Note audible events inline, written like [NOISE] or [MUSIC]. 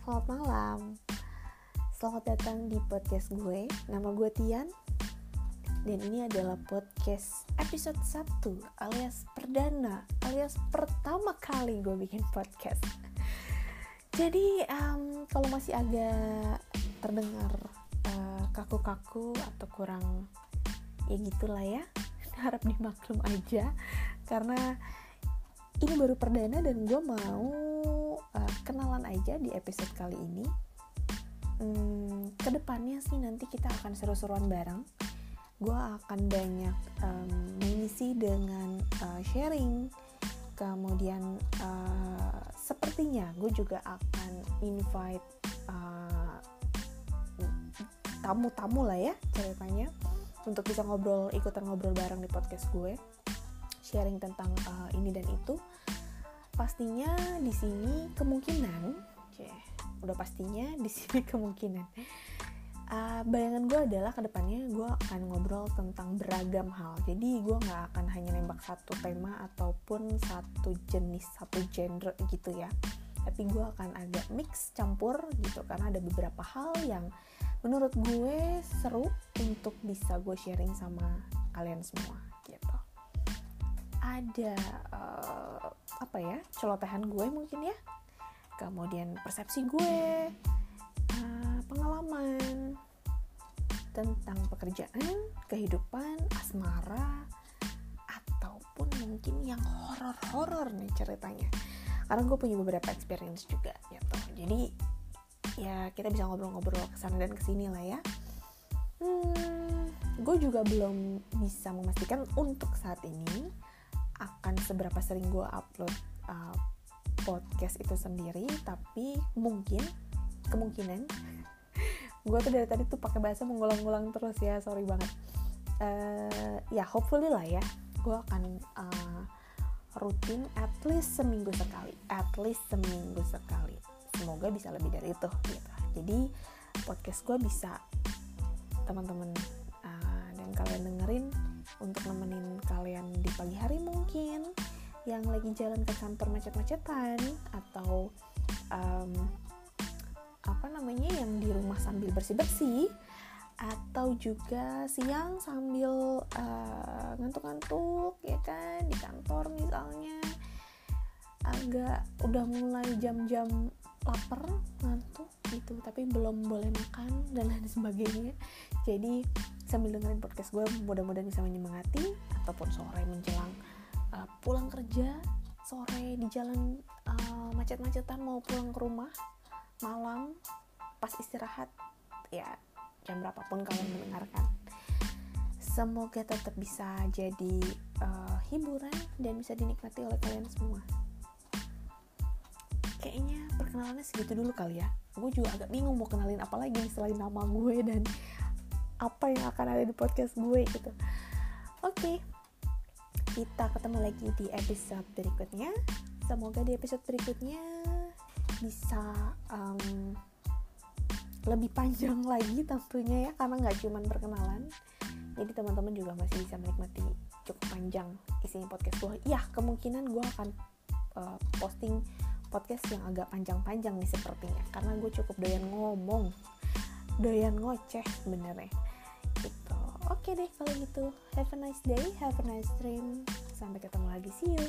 selamat malam. Selamat datang di podcast gue. Nama gue Tian. Dan ini adalah podcast episode 1 Alias perdana Alias pertama kali gue bikin podcast. Jadi um, kalau masih agak terdengar uh, kaku-kaku Atau kurang ya gitulah ya. [LAUGHS] Harap dimaklum aja. Karena ini baru perdana dan gue mau kenalan aja di episode kali ini. Hmm, ke depannya sih nanti kita akan seru-seruan bareng. Gue akan banyak um, mengisi dengan uh, sharing. Kemudian uh, sepertinya gue juga akan invite uh, tamu-tamu lah ya ceritanya untuk bisa ngobrol ikutan ngobrol bareng di podcast gue sharing tentang uh, ini dan itu pastinya di sini kemungkinan okay, udah pastinya di sini [LAUGHS] kemungkinan. Uh, bayangan gue adalah ke depannya gue akan ngobrol tentang beragam hal. Jadi gue nggak akan hanya nembak satu tema ataupun satu jenis satu genre gitu ya. Tapi gue akan agak mix campur gitu karena ada beberapa hal yang menurut gue seru untuk bisa gue sharing sama kalian semua gitu. Ada uh, apa ya celotehan gue mungkin ya. Kemudian persepsi gue uh, pengalaman tentang pekerjaan kehidupan asmara ataupun mungkin yang horor-horor nih ceritanya. Karena gue punya beberapa experience juga gitu. Jadi ya kita bisa ngobrol-ngobrol ke sana dan ke sini lah ya. Hmm, gue juga belum bisa memastikan untuk saat ini akan seberapa sering gue upload uh, podcast itu sendiri tapi mungkin kemungkinan [LAUGHS] gue tuh dari tadi tuh pakai bahasa mengulang-ulang terus ya sorry banget. Uh, ya hopefully lah ya gue akan uh, rutin at least seminggu sekali at least seminggu sekali. Semoga bisa lebih dari itu gitu. Jadi podcast gue bisa teman-teman uh, dan kalian dengerin untuk nemenin kalian di pagi hari mungkin yang lagi jalan ke kantor macet-macetan atau um, apa namanya yang di rumah sambil bersih-bersih atau juga siang sambil uh, ngantuk-ngantuk ya kan di kantor misalnya. Agak udah mulai jam-jam lapar ngantuk gitu tapi belum boleh makan dan lain sebagainya. Jadi sambil dengerin podcast gue mudah-mudahan bisa menyemangati. Ataupun sore menjelang uh, pulang kerja sore di jalan uh, macet-macetan mau pulang ke rumah malam pas istirahat ya jam berapapun kalian mendengarkan. Semoga tetap bisa jadi uh, hiburan dan bisa dinikmati oleh kalian semua. Kayaknya perkenalannya segitu dulu kali ya. Gue juga agak bingung mau kenalin apa lagi selain nama gue dan apa yang akan ada di podcast gue gitu. Oke okay. kita ketemu lagi di episode berikutnya. Semoga di episode berikutnya bisa um, lebih panjang [LAUGHS] lagi tentunya ya karena nggak cuma perkenalan. Jadi teman-teman juga masih bisa menikmati cukup panjang isinya podcast gue. Ya kemungkinan gue akan uh, posting podcast yang agak panjang-panjang nih sepertinya karena gue cukup doyan ngomong doyan ngoceh sebenarnya gitu. Oke okay deh kalau gitu. Have a nice day have a nice dream. Sampai ketemu lagi. See you.